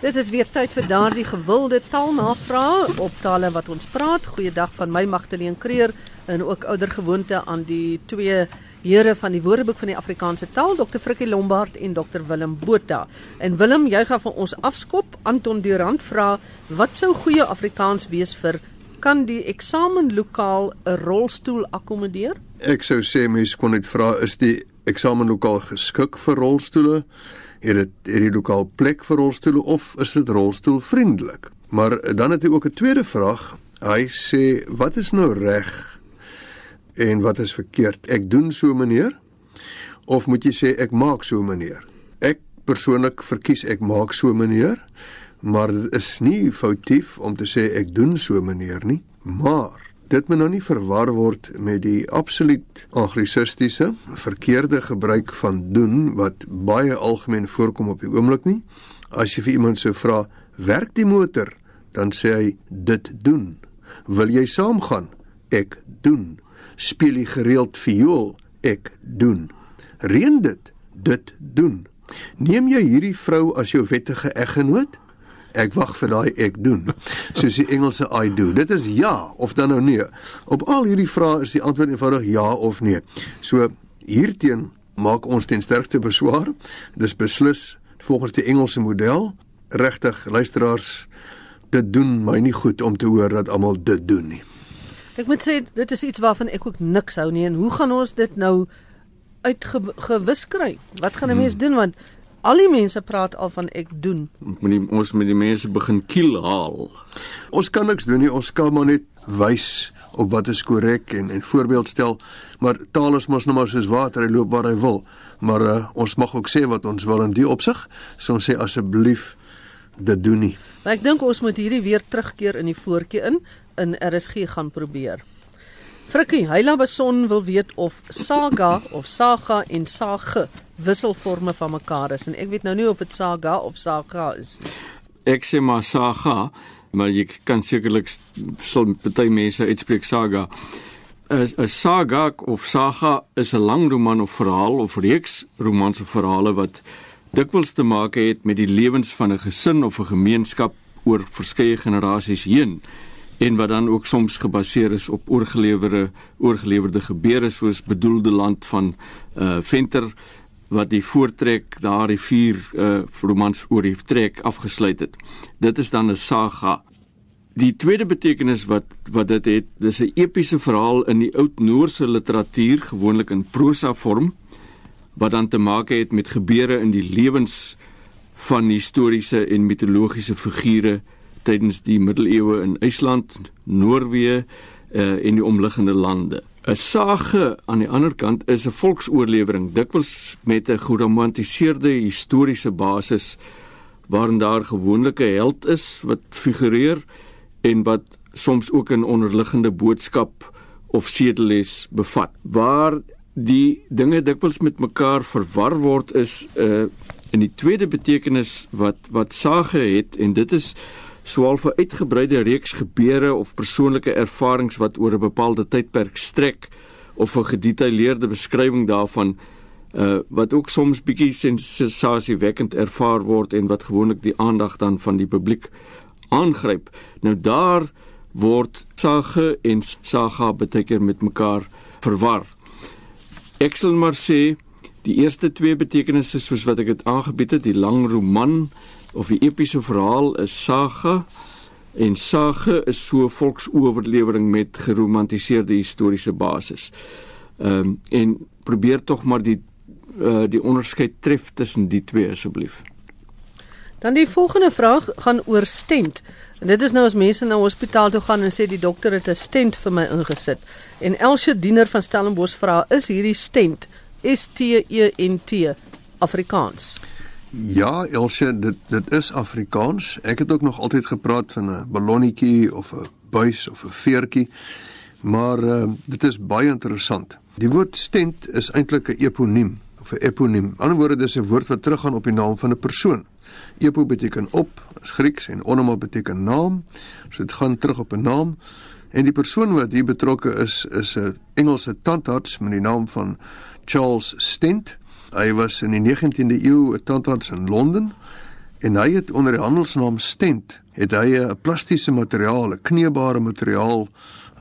Dit is weer tyd vir daardie gewilde taalnavrae op tale wat ons praat. Goeiedag van my Magdalene Creer en ook oudergewoonte aan die twee here van die Woordeboek van die Afrikaanse taal, Dr. Frikkie Lombard en Dr. Willem Botha. En Willem, jy gaan vir ons afskop. Anton Durant vra: "Wat sou goeie Afrikaans wees vir kan die eksamenlokaal 'n rolstoel akkommodeer?" Ek sou sê mense kon net vra: "Is die eksamenlokaal geskik vir rolstoele?" Het dit het die lokaal plek vir rolstoele of is dit rolstoelvriendelik? Maar dan het hy ook 'n tweede vraag. Hy sê wat is nou reg en wat is verkeerd? Ek doen so meneer of moet jy sê ek maak so meneer? Ek persoonlik verkies ek maak so meneer, maar dit is nie foutief om te sê ek doen so meneer nie, maar dit moet nou nie verwar word met die absoluut anglisistiese verkeerde gebruik van doen wat baie algemeen voorkom op die oomblik nie. As jy vir iemand sou vra, "Werk die motor?" dan sê hy, "Dit doen." "Wil jy saamgaan?" "Ek doen." "Speel jy gereeld viool?" "Ek doen." "Reën dit?" "Dit doen." "Neem jy hierdie vrou as jou wettige eggenoot?" Ek wag vir daai ek doen. Soos die Engelse I do. Dit is ja of dan nou nee. Op al hierdie vrae is die antwoord eenvoudig ja of nee. So hierteen maak ons ten sterkste beswaar. Dis beslis volgens die Engelse model. Regtig, luisteraars, dit doen my nie goed om te hoor dat almal dit doen nie. Ek moet sê dit is iets waarvan ek ook niks hou nie en hoe gaan ons dit nou uitgewis kry? Wat gaan 'n mens hmm. doen want Al die mense praat al van ek doen. Moet die, ons met die mense begin kiel haal. Ons kan niks doen nie. Ons kan maar net wys op wat is korrek en en voorbeeld stel. Maar taal is mos nou maar soos water, hy loop waar hy wil. Maar uh, ons mag ook sê wat ons wil in die opsig. So ons sê asseblief dit doen nie. Maar ek dink ons moet hierdie weer terugkeer in die voortjie in in RSG gaan probeer. Frikkie, Heila Beson wil weet of saga of saga en sage wisselforme van mekaar is en ek weet nou nie of dit saga of saga is nie. Ek sê maar saga, maar jy kan sekerlik sal party mense uitspreek saga. 'n Saga of saga is 'n lang roman of verhaal of reeks romanse verhale wat dikwels te maak het met die lewens van 'n gesin of 'n gemeenskap oor verskeie generasies heen en wat dan ook soms gebaseer is op oorgelewerde oorgelewerde gebeure soos bedoelde land van uh Venter wat die voortrek daardie vier uh romans oor die trek afgesluit het. Dit is dan 'n saga. Die tweede betekenis wat wat dit het, dis 'n epiese verhaal in die oud-Noorse literatuur, gewoonlik in prosa vorm, wat dan te maak het met gebeure in die lewens van historiese en mitologiese figure tydens die middeleeue in IJsland, Noorwe uh, en die omliggende lande. 'n Sage aan die ander kant is 'n volksoorlewering, dikwels met 'n geromantiseerde historiese basis waarin daar gewoonlik 'n held is wat figureer en wat soms ook 'n onderliggende boodskap of sedeles bevat. Waar die dinge dikwels met mekaar verwar word is 'n uh, in die tweede betekenis wat wat sage het en dit is soal vir uitgebreide reeks gebeure of persoonlike ervarings wat oor 'n bepaalde tydperk strek of 'n gedetailleerde beskrywing daarvan uh wat ook soms bietjie sensasiewekkend ervaar word en wat gewoonlik die aandag dan van die publiek aangryp. Nou daar word sage en saga beteken met mekaar verwar. Ek sal maar sê die eerste twee betekenisse soos wat ek dit aangebied het, die lang roman of die epiese verhaal is saga en sage is so volksoorlewering met geromantiseerde historiese basis. Ehm um, en probeer tog maar die uh, die onderskeid tref tussen die twee asseblief. Dan die volgende vraag gaan oor stent. En dit is nou as mense na hospitaal toe gaan en sê die dokter het 'n stent vir my ingesit. En Elsje Diener van Stellenbosch vra, is hierdie stent S T E N T Afrikaans? Ja, Elsje, dit dit is Afrikaans. Ek het ook nog altyd gepraat van 'n ballonnetjie of 'n buis of 'n veertjie. Maar uh, dit is baie interessant. Die woord stent is eintlik 'n eponiem of 'n eponiem. Aan die ander woorde dis 'n woord wat teruggaan op die naam van 'n persoon. Epo beteken op, is Grieks en onoma beteken naam. So dit gaan terug op 'n naam. En die persoon wat hier betrokke is is 'n Engelse tandarts met die naam van Charles Stent. Hy was in die 19de eeu 'n tandarts in Londen En hy het onder die handelsnaam stent het hy 'n plastiese materiaal, 'n kneebare materiaal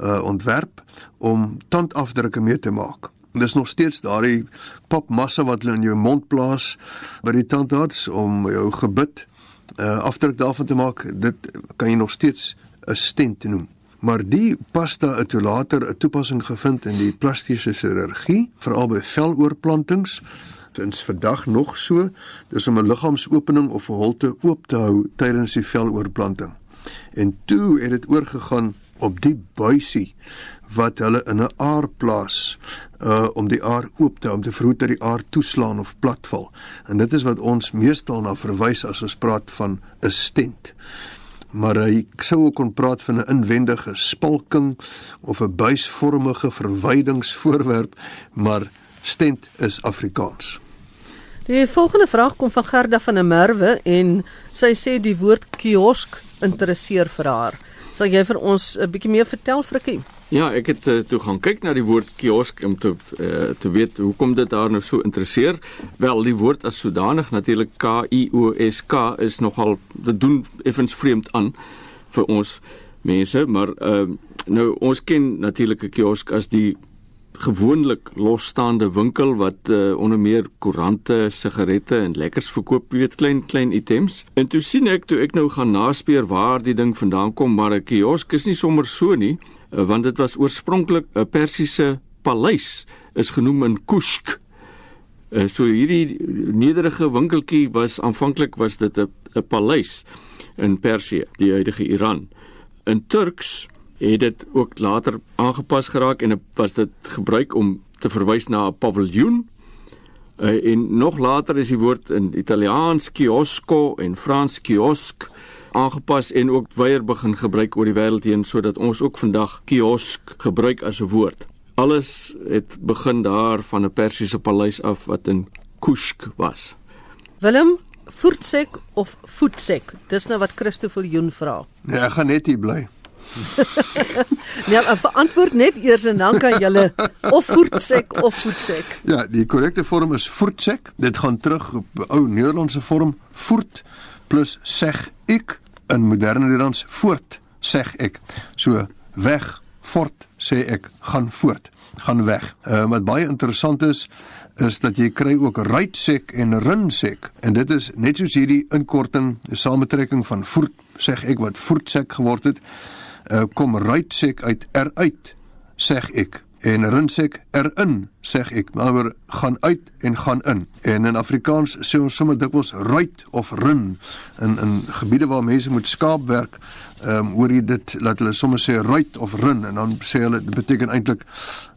uh ontwerp om tandafdrukke mee te maak. Dis nog steeds daardie papmassa wat hulle in jou mond plaas by die tandarts om jou gebit uh afdruk daarvan te maak. Dit kan jy nog steeds 'n stent noem. Maar die pasta het later 'n toepassing gevind in die plastiese chirurgie, veral by veloorplantings. Dit's vandag nog so, dis om 'n liggaamsopening of 'n holte oop te hou tydens die veloorplanting. En toe het dit oorgegaan op die buisie wat hulle in 'n aar plaas uh om die aar oop te hou om te verhoed dat die aar toeslaan of platval. En dit is wat ons meestal na verwys as ons praat van 'n stent maar hy sou ook kon praat van 'n inwendige spalking of 'n buisvormige verwydingsvoorwerp, maar stent is Afrikaans. Die volgende vraag kom van Gerda van der Merwe en sy sê die woord kiosk interesseer vir haar. Sal jy vir ons 'n bietjie meer vertel, Frikkie? Ja, ek het uh, toe gaan kyk na die woord kiosk om te uh, te weet hoekom dit haar nou so interesseer. Wel, die woord as sodanig natuurlik K I O S K is nogal dit doen effens vreemd aan vir ons mense, maar uh, nou ons ken natuurlik 'n kiosk as die gewoonlik losstaande winkel wat uh, onder meer koerante, sigarette en lekkers verkoop, weet klein klein items. En toe sien ek toe ek nou gaan naspeur waar die ding vandaan kom, maar 'n kiosk is nie sommer so nie. Eh, want dit was oorspronklik 'n Persiese paleis is genoem in Kushk. Uh, so hierdie nederige winkeltjie was aanvanklik was dit 'n 'n paleis in Persië, die huidige Iran. In Turks het dit ook later aangepas geraak en was dit gebruik om te verwys na 'n paviljoen. Uh, en nog later is die woord in Italiaans kiosco en Frans kiosk aangepas en ook weier begin gebruik oor die wêreld heen sodat ons ook vandag kiosk gebruik as 'n woord. Alles het begin daar van 'n Persiese paleis af wat in Kushk was. Willem Voetsek of Voetsek? Dis nou wat Christo Viljoen vra. Nee, ek gaan net hier bly. Nee, verantwoord net eers en dan kan jy of Voetsek of Voetsek. Ja, die korrekte vorm is Voetsek. Dit gaan terug op ou Nederlandse vorm Voet plus seg ek in moderne Nederlands voort seg ek. So weg, fort sê ek, gaan voort, gaan weg. Uh, wat baie interessant is is dat jy kry ook ruitsek en runsek en dit is net soos hierdie inkorting, die samentrekking van voort seg ek wat voetsek geword het, uh, kom ruitsek uit eruit seg ek. En rinsek erin sê ek. Maar gaan uit en gaan in. En in Afrikaans sê ons sommer dikwels ruit of rin in in gebiede waar mense moet skaap werk ehm um, hoor jy dit laat hulle sommer sê ruit of rin en dan sê hulle dit beteken eintlik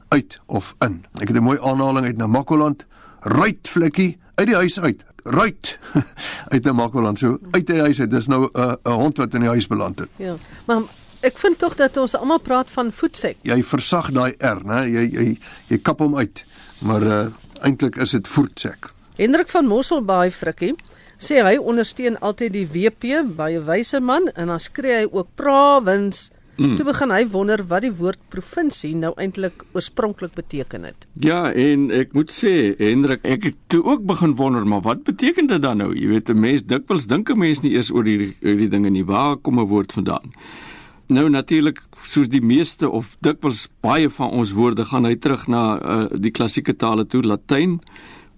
uit of in. Ek het 'n mooi aanhaling uit Namakoland. Ruit vlekkie uit die huis uit. Ruit uit Namakoland. So uit die huis uit. Dis nou 'n uh, hond wat in die huis beland het. Ja maar Ek vind tog dat ons almal praat van voetsek. Jy versag daai R, né? Jy jy jy kap hom uit. Maar uh eintlik is dit voetsek. Hendrik van Mosselbaai frikkie sê hy ondersteun altyd die WP 'n wyse man en dan skree hy ook provins. Mm. Toe begin hy wonder wat die woord provinsie nou eintlik oorspronklik beteken het. Ja, en ek moet sê Hendrik, ek het toe ook begin wonder, maar wat beteken dit dan nou? Jy weet 'n mens dikwels dink 'n mens nie eers oor hierdie hierdie dinge nie. Waar kom 'n woord vandaan? Nou natuurlik soos die meeste of dikwels baie van ons woorde gaan hy terug na uh, die klassieke tale toe. Latyn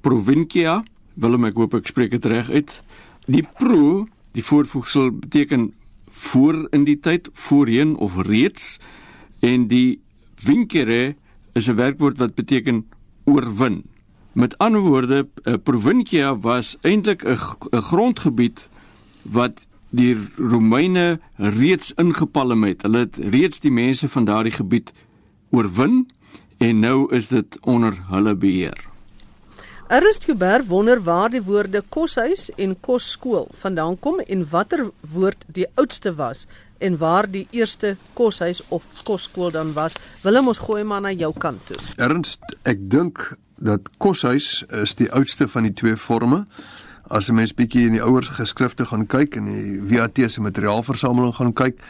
provincia Willem ek hoop ek spreek dit reg uit. Die pro die voorvoegsel beteken voor in die tyd voorheen of reeds. En die vincere is 'n werkwoord wat beteken oorwin. Met ander woorde 'n provincia was eintlik 'n grondgebied wat die Romeine reeds ingepalem het. Hulle het reeds die mense van daardie gebied oorwin en nou is dit onder hulle beheer. Ernst Huber wonder waar die woorde koshuis en kosskool vandaan kom en watter woord die oudste was en waar die eerste koshuis of kosskool dan was. Willem ons gooi maar na jou kant toe. Ernst, ek dink dat koshuis is die oudste van die twee forme as 'n mens bietjie in die ouers geskrifte gaan kyk en die VAT se materiaalversameling gaan kyk,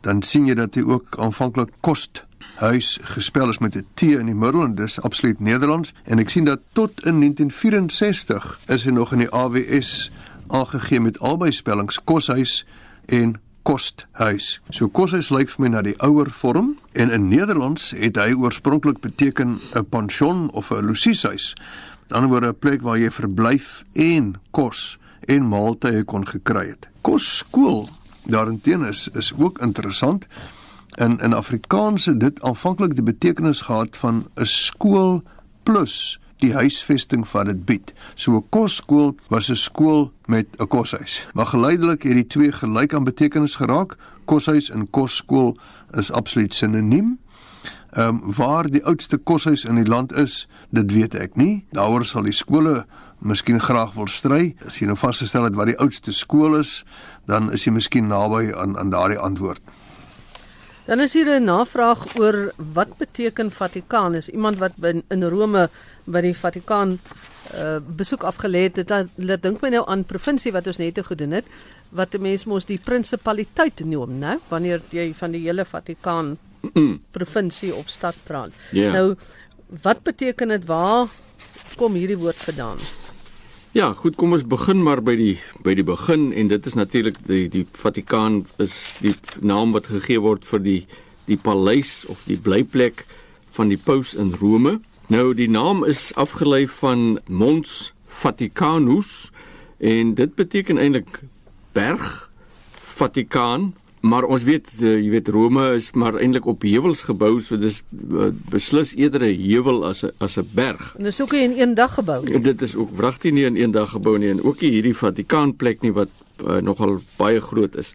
dan sien jy dat hy ook aanvanklik kost huis gespel is met 'n T in die middel en dis absoluut Nederlands en ek sien dat tot in 1964 is hy nog in die AWS aangegee met albei spellings koshuis en kosthuis. So koshuis lyk vir my na die ouer vorm en in Nederlands het hy oorspronklik beteken 'n pension of 'n losieshuis. Ander woorde 'n plek waar jy verblyf en kos en maaltye kon gekry het. Kosskool daarenteen is is ook interessant. In in Afrikaans het dit aanvanklik die betekenis gehad van 'n skool plus die huisvesting wat dit bied. So 'n kosskool was 'n skool met 'n koshuis. Maar geleidelik het die twee gelyk aan betekenis geraak. Koshuis en kosskool is absoluut sinoniem. Ehm um, waar die oudste koshuis in die land is, dit weet ek nie. Daaroor sal die skole miskien graag wil stry. As jy nou vasgestel het wat die oudste skool is, dan is jy miskien naby aan aan daardie antwoord. Dan is hier 'n navraag oor wat beteken Vatikaan? Is iemand wat in, in Rome by die Vatikaan uh besoek afgelê het, dit laat dink my nou aan provinsie wat ons net te gedoen het, wat 'n mens mos die prinsipaliteit noem, né? Wanneer jy van die hele Vatikaan provinsie of stad praat. Yeah. Nou wat beteken dit waar kom hierdie woord vandaan? Ja, goed, kom ons begin maar by die by die begin en dit is natuurlik die die Vatikaan is die naam wat gegee word vir die die paleis of die blyplek van die paus in Rome. Nou die naam is afgelei van Mons Vaticanus en dit beteken eintlik berg Vatikaan, maar ons weet uh, jy weet Rome is maar eintlik op heuwels gebou, so dis uh, beslis eerder 'n heuwel as 'n as 'n berg. En dit is ook nie in een dag gebou nie. Dit is ook wragtig nie in een dag gebou nie en ook nie hierdie Vatikaanplek nie wat uh, nogal baie groot is.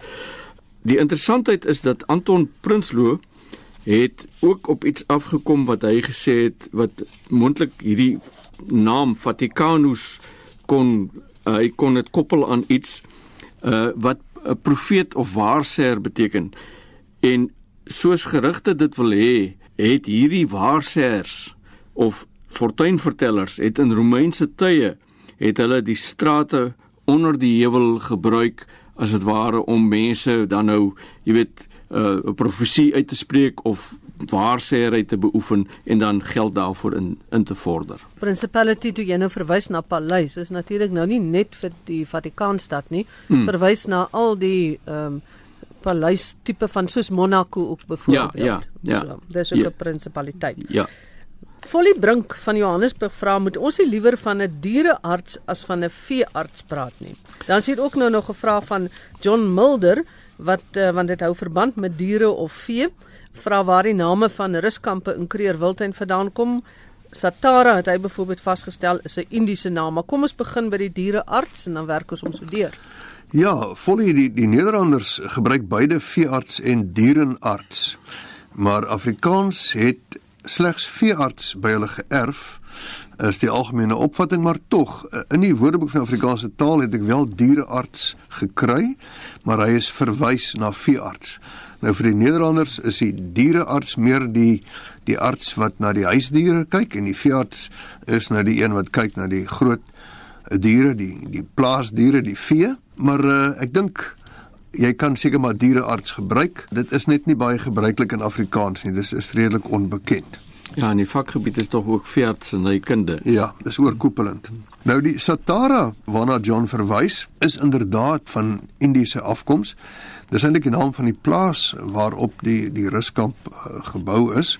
Die interessantheid is dat Anton Prinsloo het ook op iets afgekom wat hy gesê het wat moontlik hierdie naam Vaticanus kon uh, hy kon dit koppel aan iets uh, wat 'n profeet of waarsêer beteken. En soos gerugte dit wil hê, het hierdie waarsêers of fortuinvertellers het in Romeinse tye het hulle die strate onder die heuwel gebruik as dit ware om mense dan nou, jy weet, 'n uh, profesie uit te spreek of waarsêery te beoefen en dan geld daarvoor in in te vorder. Principality toe jy nou verwys na paleis is natuurlik nou nie net vir die Vatikaanstad nie, hmm. verwys na al die ehm um, paleis tipe van soos Monaco ook byvoorbeeld. Ja, ja, ja. So, dis ook 'n ja. principaliteit. Ja. Volle Brink van Johannesburg vra moet ons nie liewer van 'n dierearts as van 'n veearts praat nie. Dan sien ook nou nog 'n vraag van John Mulder wat uh, want dit hou verband met diere of vee vra waar die name van ruskampe in Kreer Wildtuin vandaan kom. Satara het hy byvoorbeeld vasgestel is 'n Indiese naam, maar kom ons begin by die dierearts en dan werk ons om so deur. Ja, volle die die Nederlanders gebruik beide veearts en dierenarts. Maar Afrikaans het slegs veearts by hulle geërf is die algemene opvatting maar tog in die Woordeboek van Afrikaanse taal het ek wel dierearts gekry maar hy is verwys na veearts Nou vir die Nederlanders is die dierearts meer die die arts wat na die huisdiere kyk en die veearts is nou die een wat kyk na die groot diere, die die plaasdiere, die vee. Maar uh, ek dink jy kan seker maar dierearts gebruik. Dit is net nie baie gebruiklik in Afrikaans nie. Dis is redelik onbekend. Ja, in die vakgebied is tog ook veearts en hy kunde. Ja, dis oorkoepelend. Nou die Satara waarna John verwys, is inderdaad van Indiese afkoms. Dis eintlik die naam van die plaas waarop die die ruskamp uh, gebou is.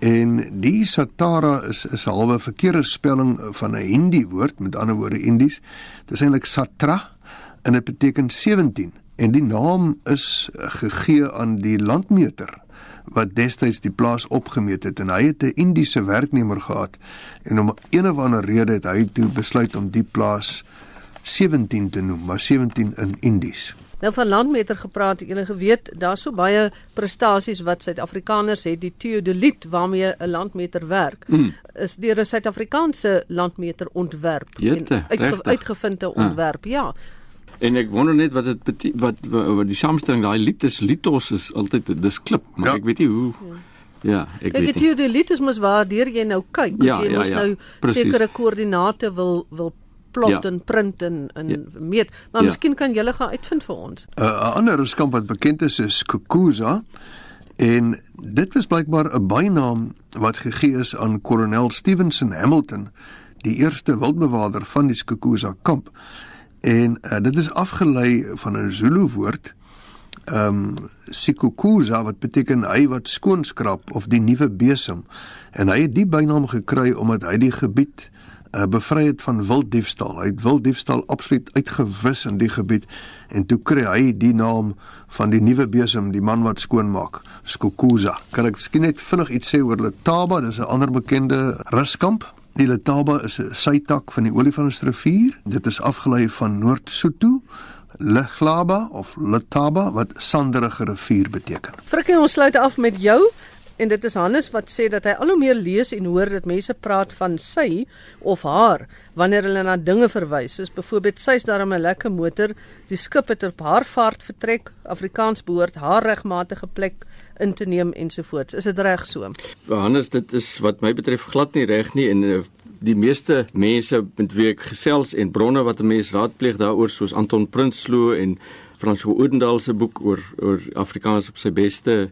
En die Satara is is 'n halwe verkeerde spelling van 'n Hindi woord, met ander woorde Indies. Dis eintlik Satra en dit beteken 17 en die naam is gegee aan die landmeter wat destyds die plaas opgemeet het en hy het 'n Indiese werknemer gehad en om een of ander rede het hy toe besluit om die plaas 17 te noem, maar 17 in Indies. Nou van landmeter gepraat, julle geweet, daar's so baie prestasies wat Suid-Afrikaners het, die teodoliet waarmee 'n landmeter werk, mm. is deur 'n Suid-Afrikaanse landmeter ontwerp Jette, en uitge, uitgevinde ah. ontwerp, ah. ja. En ek wonder net wat dit wat, wat wat die samestelling daai lied is litos is altyd dis klip, maar ja. ek weet nie hoe ja. Ja, ek Kijk, weet. Kyk, die teodoliet is mos waar deur jy nou kyk, ja, jy ja, mos ja, nou precies. sekere koördinate wil wil plot ja. en print en en ja. meet. Maar ja. miskien kan julle gaan uitvind vir ons. 'n uh, Ander skamp wat bekend is is Kukuza en dit was blykbaar 'n bynaam wat gegee is aan kolonel Stevenson Hamilton, die eerste wildbewaarder van die Kukuza kamp. En uh, dit is afgelei van 'n Zulu woord ehm um, Sikukuza wat beteken hy wat skoonskrap of die nuwe besem. En hy het die bynaam gekry omdat hy die gebied uh, bevry het van wilddiefstal. Hy het wilddiefstal absoluut uitgewis in die gebied en toe kry hy die naam van die nuwe besem, die man wat skoonmaak, Skukuza. Kan ek skien net vinnig iets sê oor Letaba? Dis 'n ander bekende ruskamp. Die Letaba is 'n sytak van die Olifantsrivier. Dit is afgelei van Noord-Sotho. Leglaba of Letaba wat sanderige rivier beteken. Frikkie, ons sluit af met jou En dit is Hannes wat sê dat hy al hoe meer lees en hoor dat mense praat van sy of haar wanneer hulle na dinge verwys. Soos byvoorbeeld sy's daarom 'n lekker motor, die skip het op haar vaart vertrek, Afrikaans behoort haar regmatige plek in te neem ensovoorts. Is dit reg so? Hannes, dit is wat my betref glad nie reg nie en eh, die meeste mense met wie ek gesels en bronne wat 'n mens raadpleeg daaroor soos Anton Prinsloo en François Oudendal se boek oor oor Afrikaans op sy beste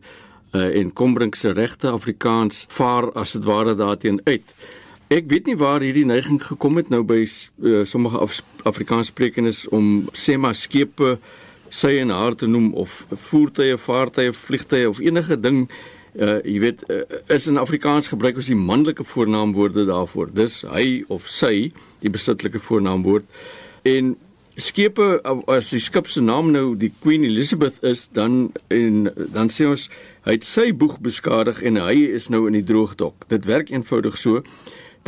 uh, en Kombrink se regte Afrikaans vaar as dit ware daarteen uit. Ek weet nie waar hierdie neiging gekom het nou by uh, sommige Af Afrikaanssprekendes om sê maar skepe sy en haar te noem of voertuie, vaartuie, vliegtuie of enige ding uh jy weet uh, is in Afrikaans gebruik as die manlike voornaamwoorde daarvoor. Dis hy of sy, die besittelike voornaamwoord. En skepe as die skip se naam nou die Queen Elizabeth is, dan en dan sê ons Hy het sy boeg beskadig en hy is nou in die droogdok. Dit werk eenvoudig so.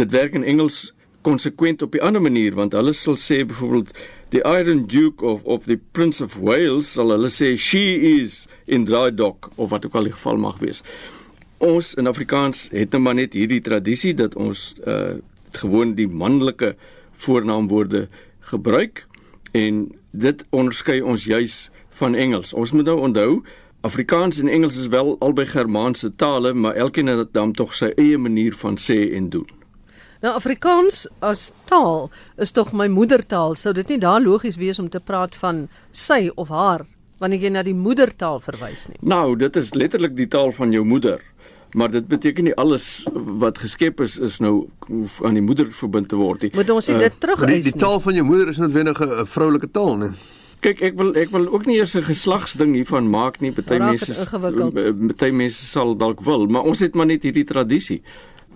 Dit werk in Engels konsekwent op 'n ander manier want hulle sal sê byvoorbeeld the Iron Duke of of the Prince of Wales sal hulle sê she is in dry dock of wat ook al die geval mag wees. Ons in Afrikaans het nou maar net hierdie tradisie dat ons uh gewoon die manlike voornaamwoorde gebruik en dit onderskei ons juis van Engels. Ons moet nou onthou Afrikaans en Engels is wel albei Germaanse tale, maar elkeen het dan tog sy eie manier van sê en doen. Nou Afrikaans as taal is tog my moedertaal. Sou dit nie daar logies wees om te praat van sy of haar wanneer jy na die moedertaal verwys nie? Nou, dit is letterlik die taal van jou moeder. Maar dit beteken nie alles wat geskep is is nou aan die moeder verbind te word nie. Moet ons dit uh, terug uit die, die taal van jou moeder is noodwendig 'n vroulike taal, nee. Kyk, ek wil ek wil ook nie eers 'n geslagsding hiervan maak nie. Party mense party mense sal dalk wil, maar ons het maar net hierdie tradisie.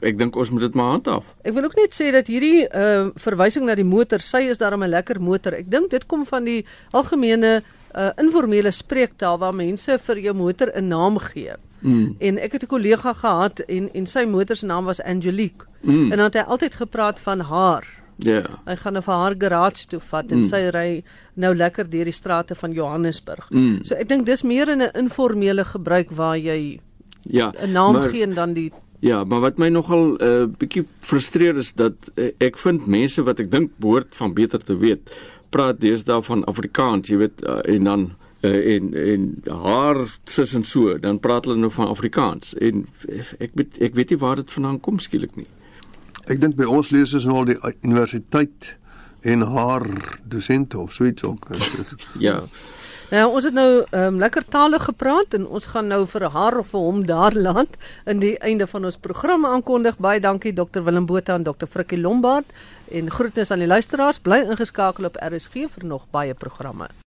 Ek dink ons moet dit maar handhaaf. Ek wil ook net sê dat hierdie uh verwysing na die motor, sy is daarom 'n lekker motor. Ek dink dit kom van die algemene uh informele spreektaal waar mense vir jou motor 'n naam gee. Mm. En ek het 'n kollega gehad en en sy motor se naam was Angelique. Mm. En dan het hy altyd gepraat van haar. Ja. Yeah. Hy gaan nou vir haar garage toe vat en mm. sy ry nou lekker deur die strate van Johannesburg. Mm. So ek dink dis meer in 'n informele gebruik waar jy ja, 'n naam maar, gee en dan die Ja, maar wat my nogal 'n uh, bietjie frustreer is dat uh, ek vind mense wat ek dink behoort van beter te weet, praat deesdae van Afrikaans, jy weet, uh, en dan uh, en en haar sis en so, dan praat hulle nou van Afrikaans en ek weet ek weet nie waar dit vandaan kom skielik nie. Ek dink by ons lees ons nou al die universiteit en haar dosente of so iets ook. ja. Nou ons het nou um, lekker tale gepraat en ons gaan nou vir haar of vir hom daar land in die einde van ons program aankondig. Baie dankie Dr Willem Botha en Dr Frikkie Lombard en groetnis aan die luisteraars. Bly ingeskakel op RSG vir nog baie programme.